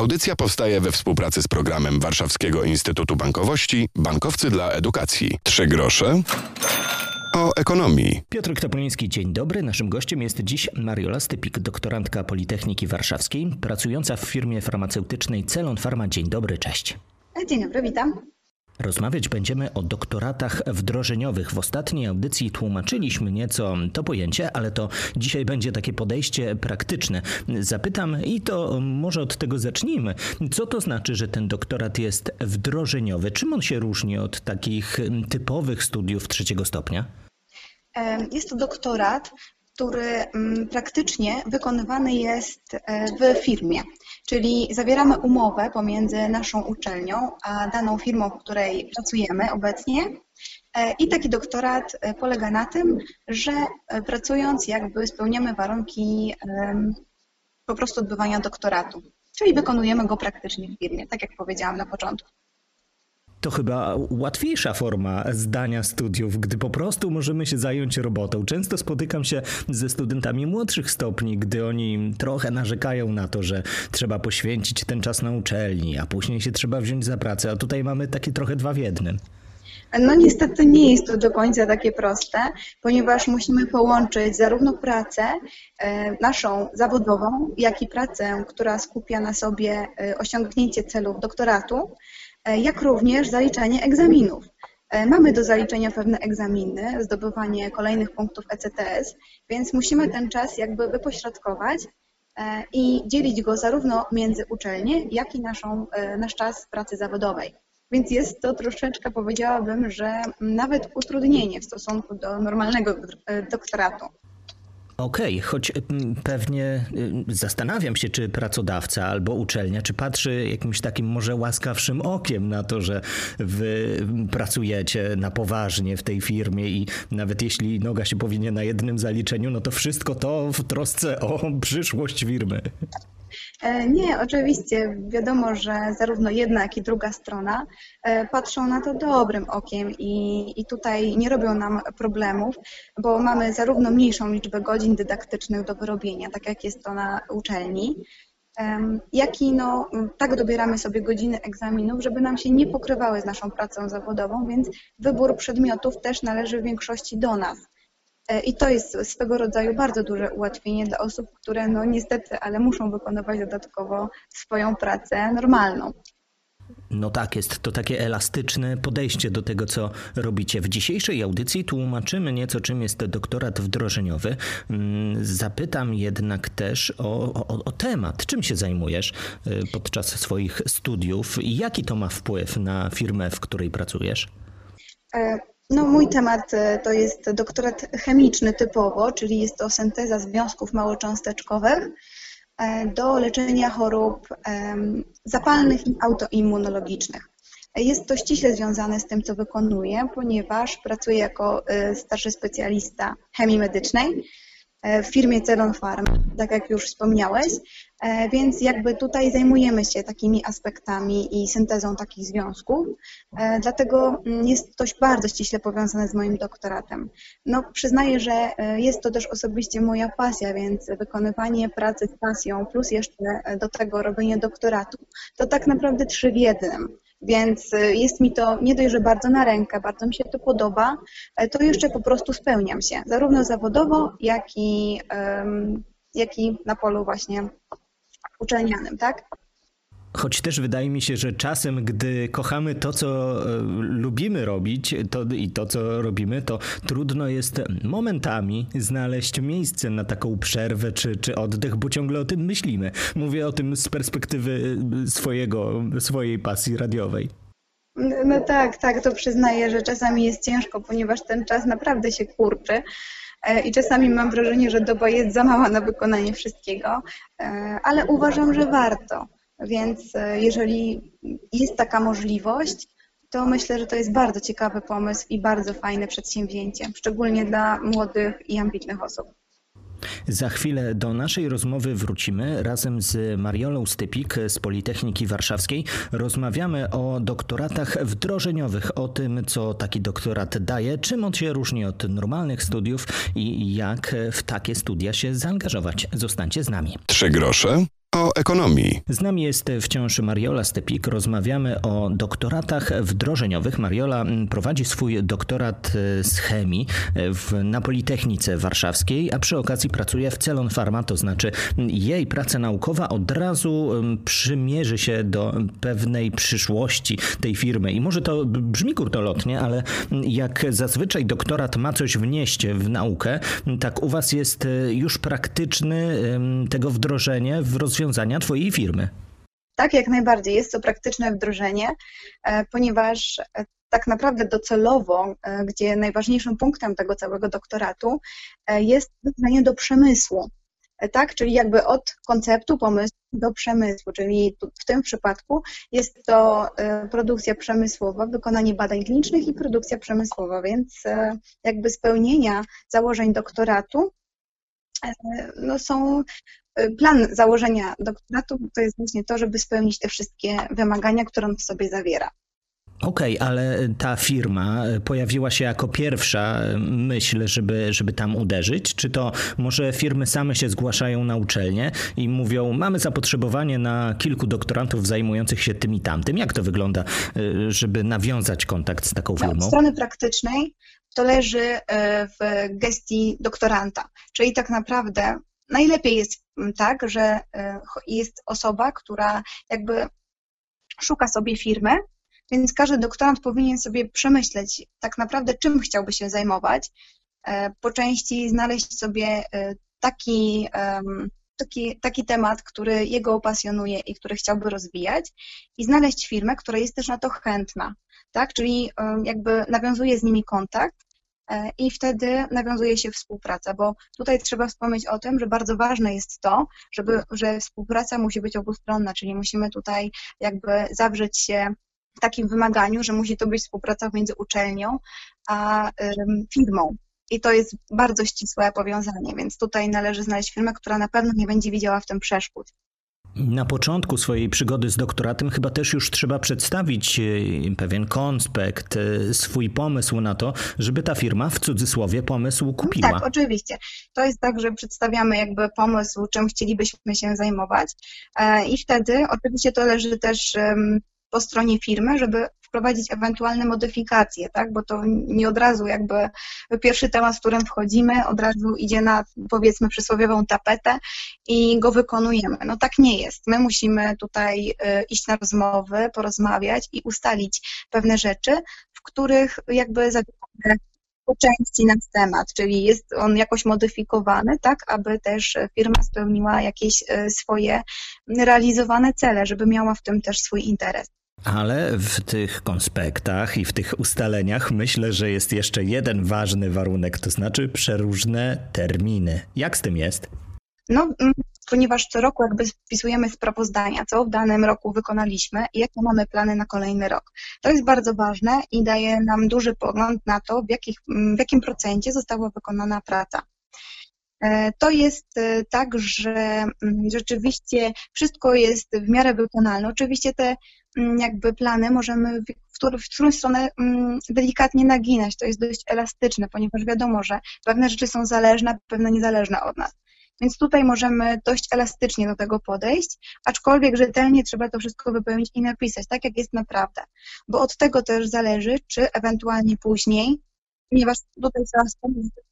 Audycja powstaje we współpracy z programem Warszawskiego Instytutu Bankowości Bankowcy dla Edukacji. Trzy grosze o ekonomii. Piotr Topoliński, dzień dobry. Naszym gościem jest dziś Mariola Stypik, doktorantka Politechniki Warszawskiej, pracująca w firmie farmaceutycznej Celon Pharma. Dzień dobry, cześć. Dzień dobry, witam. Rozmawiać będziemy o doktoratach wdrożeniowych. W ostatniej audycji tłumaczyliśmy nieco to pojęcie, ale to dzisiaj będzie takie podejście praktyczne. Zapytam i to może od tego zacznijmy. Co to znaczy, że ten doktorat jest wdrożeniowy? Czym on się różni od takich typowych studiów trzeciego stopnia? Jest to doktorat, który mm, praktycznie wykonywany jest e, w firmie. Czyli zawieramy umowę pomiędzy naszą uczelnią a daną firmą, w której pracujemy obecnie. E, I taki doktorat e, polega na tym, że pracując jakby spełniamy warunki po prostu odbywania doktoratu. Czyli wykonujemy go praktycznie w firmie, tak jak powiedziałam na początku. To chyba łatwiejsza forma zdania studiów, gdy po prostu możemy się zająć robotą. Często spotykam się ze studentami młodszych stopni, gdy oni trochę narzekają na to, że trzeba poświęcić ten czas na uczelni, a później się trzeba wziąć za pracę, a tutaj mamy takie trochę dwa w jednym. No niestety nie jest to do końca takie proste, ponieważ musimy połączyć zarówno pracę e, naszą zawodową, jak i pracę, która skupia na sobie e, osiągnięcie celów doktoratu, jak również zaliczanie egzaminów. E, mamy do zaliczenia pewne egzaminy, zdobywanie kolejnych punktów ECTS, więc musimy ten czas jakby wypośrodkować e, i dzielić go zarówno między uczelnię, jak i naszą, nasz czas pracy zawodowej. Więc jest to troszeczkę, powiedziałabym, że nawet utrudnienie w stosunku do normalnego doktoratu. Okej, okay, choć mm, pewnie y, zastanawiam się, czy pracodawca albo uczelnia, czy patrzy jakimś takim może łaskawszym okiem na to, że wy pracujecie na poważnie w tej firmie i nawet jeśli noga się powinie na jednym zaliczeniu, no to wszystko to w trosce o przyszłość firmy. E, nie, oczywiście wiadomo, że zarówno jedna, jak i druga strona e, patrzą na to dobrym okiem i, i tutaj nie robią nam problemów, bo mamy zarówno mniejszą liczbę godzin dydaktycznych do wyrobienia, tak jak jest to na uczelni, jak i no, tak dobieramy sobie godziny egzaminów, żeby nam się nie pokrywały z naszą pracą zawodową, więc wybór przedmiotów też należy w większości do nas. E, I to jest swego rodzaju bardzo duże ułatwienie dla osób, które no niestety, ale muszą wykonywać dodatkowo swoją pracę normalną. No tak, jest to takie elastyczne podejście do tego, co robicie. W dzisiejszej audycji tłumaczymy nieco, czym jest doktorat wdrożeniowy. Mm, zapytam jednak też o, o, o temat. Czym się zajmujesz y, podczas swoich studiów i jaki to ma wpływ na firmę, w której pracujesz? No, mój temat e, to jest doktorat chemiczny typowo, czyli jest to synteza związków małocząsteczkowych e, do leczenia chorób zapalnych i autoimmunologicznych. Jest to ściśle związane z tym, co wykonuję, ponieważ pracuję jako e, starszy specjalista chemii medycznej w firmie Celon Farm, tak jak już wspomniałeś, e, więc jakby tutaj zajmujemy się takimi aspektami i syntezą takich związków, e, dlatego mm, jest to bardzo ściśle powiązane z moim doktoratem. No przyznaję, że e, jest to też osobiście moja pasja, więc wykonywanie pracy z pasją plus jeszcze do tego robienie doktoratu, to tak naprawdę trzy w jednym. Więc y, jest mi to nie dość, że bardzo na rękę, bardzo mi się to podoba, to jeszcze po prostu spełniam się, zarówno zawodowo, jak i, jak i na polu właśnie uczelnianym, tak? Choć też wydaje mi się, że czasem, gdy kochamy to, co e, lubimy robić to, i to, co robimy, to trudno jest momentami znaleźć miejsce na taką przerwę czy, czy oddech, bo ciągle o tym myślimy. Mówię o tym z perspektywy swojego, swojej pasji radiowej. No tak, tak, to przyznaję, że czasami jest ciężko, ponieważ ten czas naprawdę się kurczy. E, I czasami mam wrażenie, że doba jest za mała na wykonanie wszystkiego, e, ale uważam, że warto. Więc e, jeżeli jest taka możliwość, to myślę, że to jest bardzo ciekawy pomysł i bardzo fajne przedsięwzięcie, szczególnie dla młodych i ambitnych osób. Za chwilę do naszej rozmowy wrócimy. Razem z Mariolą Stypik z Politechniki Warszawskiej rozmawiamy o doktoratach wdrożeniowych, o tym, co taki doktorat daje, czym on się różni od normalnych studiów i jak w takie studia się zaangażować. Zostańcie z nami. Trzy grosze o ekonomii. Z nami jest wciąż Mariola Stepik. Rozmawiamy o doktoratach wdrożeniowych. Mariola prowadzi swój doktorat e, z chemii e, w, na Politechnice Warszawskiej, a przy okazji pracuje w Celon Pharma, to znaczy jej praca naukowa od razu przymierzy się do pewnej przyszłości tej firmy. I może to brzmi kurtolotnie, ale jak zazwyczaj doktorat ma coś wnieść w naukę, tak u Was jest e, już praktyczny tego wdrożenie w rozwiązaniu rozwiązania Twojej firmy. Tak, jak najbardziej. Jest to praktyczne wdrożenie, e, ponieważ e, tak naprawdę docelowo, e, gdzie najważniejszym punktem tego całego doktoratu jest wdrożenie do przemysłu. Tak, czyli jakby od konceptu, pomysłu do przemysłu, czyli w tym przypadku jest to produkcja przemysłowa, wykonanie badań klinicznych i produkcja przemysłowa, więc jakby spełnienia założeń doktoratu no są Y, plan założenia doktoratu to jest właśnie to, żeby spełnić te wszystkie wymagania, które on w sobie zawiera. Okej, okay, ale ta firma pojawiła się jako pierwsza myśl, żeby, żeby tam uderzyć? Czy to może firmy same się zgłaszają na uczelnię i mówią, mamy zapotrzebowanie na kilku doktorantów zajmujących się tym i tamtym? Jak to wygląda, y, żeby nawiązać kontakt z taką firmą? No, od strony praktycznej to leży w gestii doktoranta, czyli tak naprawdę najlepiej jest mm, tak, że e, jest osoba, która jakby szuka sobie firmy, więc każdy doktorant powinien sobie przemyśleć tak naprawdę, czym chciałby się zajmować, e, po części znaleźć sobie e, taki, taki, taki temat, który jego opasjonuje i który chciałby rozwijać i znaleźć firmę, która jest też na to chętna, tak, czyli jakby nawiązuje z nimi kontakt, E, i wtedy nawiązuje się współpraca, bo tutaj trzeba wspomnieć o tym, że bardzo ważne jest to, żeby, że współpraca musi być obustronna, czyli musimy tutaj jakby zawrzeć się w takim wymaganiu, że musi to być współpraca między uczelnią a firmą. I to jest bardzo ścisłe powiązanie, więc tutaj należy znaleźć firmę, która na pewno nie będzie widziała w tym przeszkód. Na początku swojej przygody z doktoratem chyba też już trzeba przedstawić e, pewien konspekt, e, swój pomysł na to, żeby ta firma w cudzysłowie pomysł kupiła. Tak, oczywiście. To jest tak, że przedstawiamy jakby pomysł, czym chcielibyśmy się zajmować e, i wtedy oczywiście to leży też po stronie firmy, żeby wprowadzić ewentualne modyfikacje, tak? bo to nie od razu jakby pierwszy temat, w którym wchodzimy, od razu idzie na powiedzmy przysłowiową tapetę i go wykonujemy. No tak nie jest. My musimy tutaj y, iść na rozmowy, porozmawiać i ustalić pewne rzeczy, w których jakby po części nasz temat, czyli jest on jakoś modyfikowany, tak, aby też firma spełniła jakieś y, swoje realizowane cele, żeby miała w tym też swój interes. Ale w tych konspektach i w tych ustaleniach myślę, że jest jeszcze jeden ważny warunek, to znaczy przeróżne terminy. Jak z tym jest? No, mm, ponieważ co roku jakby spisujemy sprawozdania, co w danym roku wykonaliśmy i jakie mamy plany na kolejny rok. To jest bardzo ważne i daje nam duży pogląd na to, w, jakich, w jakim procencie została wykonana praca. E, to jest e, tak, że mm, rzeczywiście wszystko jest w miarę wykonalne. Oczywiście te mm, jakby plany możemy w, w którą stronę mm, delikatnie naginać. To jest dość elastyczne, ponieważ wiadomo, że pewne rzeczy są zależne, pewne niezależne od nas. Więc tutaj możemy dość elastycznie do tego podejść, aczkolwiek rzetelnie trzeba to wszystko wypełnić i napisać, tak jak jest naprawdę. Bo od tego też zależy, czy ewentualnie później, ponieważ tutaj E,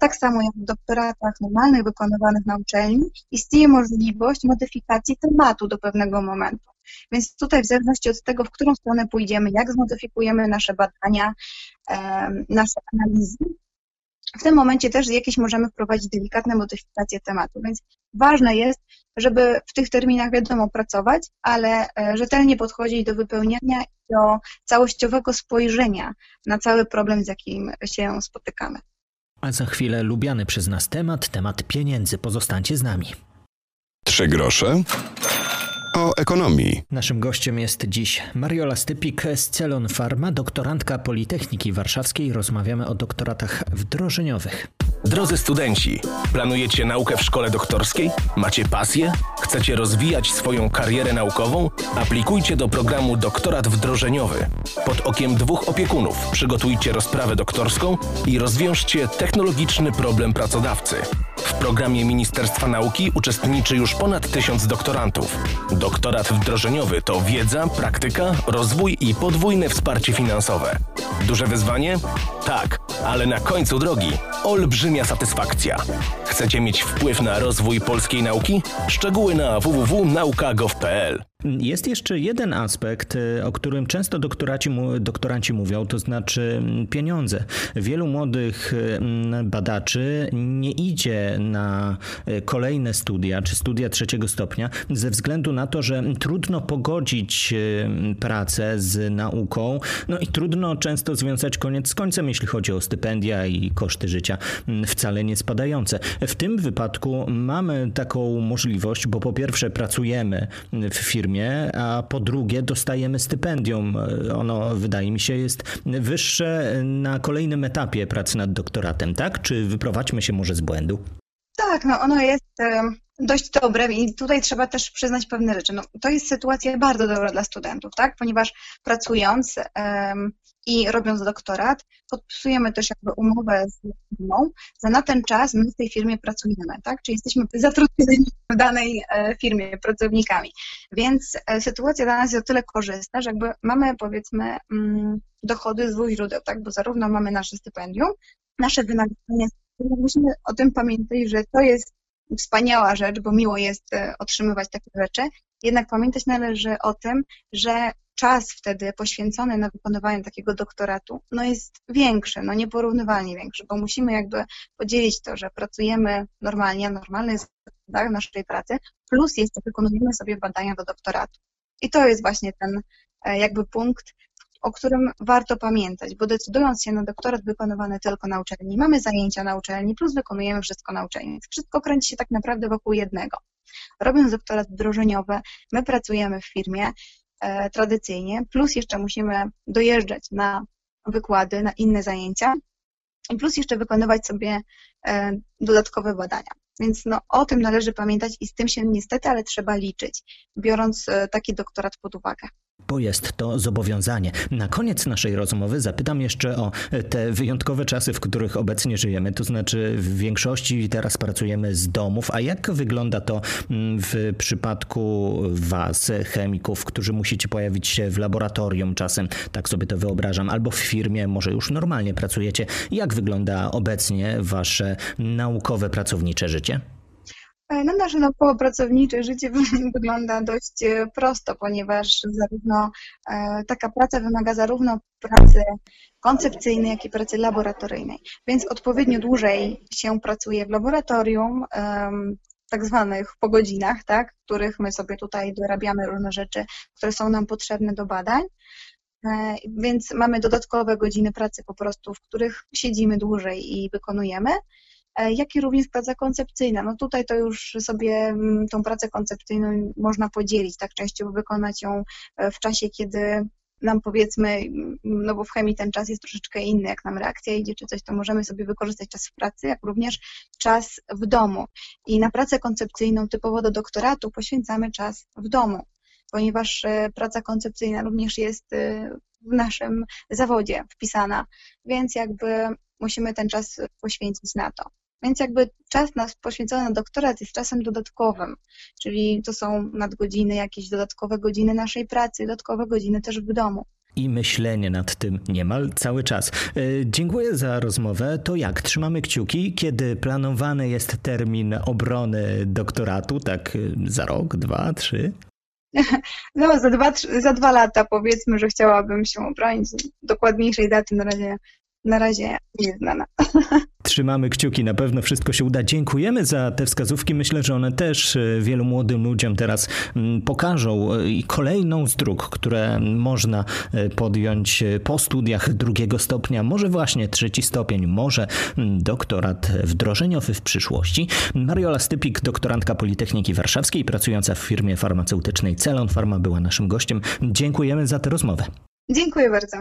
tak samo jak w doktoratach normalnych wykonywanych na uczelni, istnieje możliwość modyfikacji tematu do pewnego momentu. Więc tutaj w zależności od tego, w którą stronę pójdziemy, jak zmodyfikujemy nasze badania, nasze analizy, w tym momencie też jakieś możemy wprowadzić delikatne modyfikacje tematu, więc ważne jest, żeby w tych terminach wiadomo pracować, ale e, rzetelnie podchodzić do wypełniania i do całościowego spojrzenia na cały problem, z jakim się spotykamy. A za chwilę lubiany przez nas temat, temat pieniędzy. Pozostańcie z nami. Trzy grosze ekonomii. Naszym gościem jest dziś Mariola Stypik z Celon Pharma, doktorantka Politechniki Warszawskiej. Rozmawiamy o doktoratach wdrożeniowych. Drodzy studenci, planujecie naukę w szkole doktorskiej? Macie pasję? Chcecie rozwijać swoją karierę naukową? Aplikujcie do programu Doktorat Wdrożeniowy. Pod okiem dwóch opiekunów przygotujcie rozprawę doktorską i rozwiążcie technologiczny problem pracodawcy. W programie Ministerstwa Nauki uczestniczy już ponad tysiąc doktorantów. Doktorat wdrożeniowy to wiedza, praktyka, rozwój i podwójne wsparcie finansowe. Duże wyzwanie? Tak, ale na końcu drogi olbrzymia satysfakcja. Chcecie mieć wpływ na rozwój polskiej nauki? Szczegóły na www.nauka.gov.pl jest jeszcze jeden aspekt, y, o którym często doktoranci mówią, to znaczy mm, pieniądze. Wielu młodych y, mm, badaczy nie idzie na y, kolejne studia czy studia trzeciego stopnia ze względu na to, że trudno pogodzić pracę z nauką, no i trudno często związać koniec z końcem, jeśli chodzi o stypendia i koszty życia mm, wcale nie spadające. W tym wypadku mamy taką możliwość, bo po pierwsze pracujemy w firmie, firmie, a po drugie dostajemy stypendium. Ono, wydaje mi się, jest wyższe na kolejnym etapie pracy nad doktoratem, tak? Czy wyprowadźmy się może z błędu? Tak, no ono jest dość dobre i tutaj trzeba też przyznać pewne rzeczy. No, to jest sytuacja bardzo dobra dla studentów, tak? Ponieważ pracując um, i robiąc doktorat, podpisujemy też jakby umowę z firmą, że na ten czas my w tej firmie pracujemy, tak? Czyli jesteśmy zatrudnieni w danej e, firmie pracownikami. Więc e, sytuacja dla nas jest o tyle korzystna, że jakby mamy powiedzmy mm, dochody z dwóch źródeł, tak? Bo zarówno mamy nasze stypendium, nasze wynagrodzenie musimy o tym pamiętać, że to jest wspaniała rzecz, bo miło jest e, otrzymywać takie rzeczy. Jednak pamiętać należy o tym, że czas wtedy poświęcony na wykonywanie takiego doktoratu no jest większy, no nieporównywalnie większy, bo musimy jakby podzielić to, że pracujemy normalnie, normalny jest tak, naszej pracy, plus jeszcze wykonujemy sobie badania do doktoratu. I to jest właśnie ten e, jakby punkt, o którym warto pamiętać, bo decydując się na doktorat wykonywany tylko na uczelni, mamy zajęcia na uczelni, plus wykonujemy wszystko na uczelni. Wszystko kręci się tak naprawdę wokół jednego. Robiąc doktorat wdrożeniowy, my pracujemy w firmie e, tradycyjnie, plus jeszcze musimy dojeżdżać na wykłady, na inne zajęcia, i plus jeszcze wykonywać sobie e, dodatkowe badania. Więc no, o tym należy pamiętać i z tym się niestety, ale trzeba liczyć, biorąc e, taki doktorat pod uwagę bo jest to zobowiązanie. Na koniec naszej rozmowy zapytam jeszcze o te wyjątkowe czasy, w których obecnie żyjemy. To znaczy, w większości teraz pracujemy z domów. A jak wygląda to mm, w przypadku Was, chemików, którzy musicie pojawić się w laboratorium czasem, tak sobie to wyobrażam, albo w firmie, może już normalnie pracujecie? Jak wygląda obecnie Wasze naukowe, pracownicze życie? E, no, nasze naukowo-pracownicze życie wygląda dość e, prosto, ponieważ zarówno e, taka praca wymaga zarówno pracy koncepcyjnej, jak i pracy laboratoryjnej. Więc odpowiednio dłużej się pracuje w laboratorium, tak zwanych po godzinach, tak, których my sobie tutaj dorabiamy różne rzeczy, które są nam potrzebne do badań. Więc mamy dodatkowe godziny pracy po prostu, w których siedzimy dłużej i wykonujemy. E, jak i również praca koncepcyjna. No tutaj to już sobie mm, tą pracę koncepcyjną można podzielić, tak częściowo wykonać ją e, w czasie, kiedy nam powiedzmy, mm, no bo w chemii ten czas jest troszeczkę inny, jak nam reakcja idzie czy coś, to możemy sobie wykorzystać czas w pracy, jak również czas w domu. I na pracę koncepcyjną typowo do doktoratu poświęcamy czas w domu, ponieważ e, praca koncepcyjna również jest w naszym zawodzie wpisana, więc jakby musimy ten czas poświęcić na to. Więc jakby czas nas poświęcony na doktorat jest czasem dodatkowym, czyli to są nadgodziny, jakieś dodatkowe godziny naszej pracy, dodatkowe godziny też w domu i myślenie nad tym niemal cały czas. E, dziękuję za rozmowę. To jak? Trzymamy kciuki, kiedy planowany jest termin obrony doktoratu, tak e, za rok, dwa, trzy? No, za dwa, za dwa lata powiedzmy, że chciałabym się obronić. Dokładniejszej daty na razie na razie nieznana. Trzymamy kciuki, na pewno wszystko się uda. Dziękujemy za te wskazówki. Myślę, że one też e, wielu młodym ludziom teraz mm, pokażą e, kolejną z dróg, które można e, podjąć po studiach drugiego stopnia, może właśnie trzeci stopień, może mm, doktorat wdrożeniowy w przyszłości. Mariola Stypik, doktorantka Politechniki Warszawskiej, pracująca w firmie farmaceutycznej Celon Pharma była naszym gościem. Dziękujemy za tę rozmowę. Dziękuję bardzo.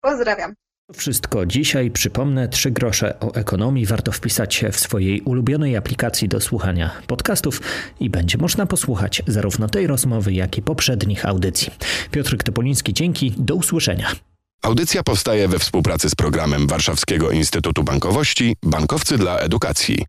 Pozdrawiam. Wszystko dzisiaj. Przypomnę, trzy grosze o ekonomii warto wpisać w swojej ulubionej aplikacji do słuchania podcastów i będzie można posłuchać zarówno tej rozmowy, jak i poprzednich audycji. Piotr Topoliński, dzięki, do usłyszenia. Audycja powstaje we współpracy z programem Warszawskiego Instytutu Bankowości Bankowcy dla Edukacji.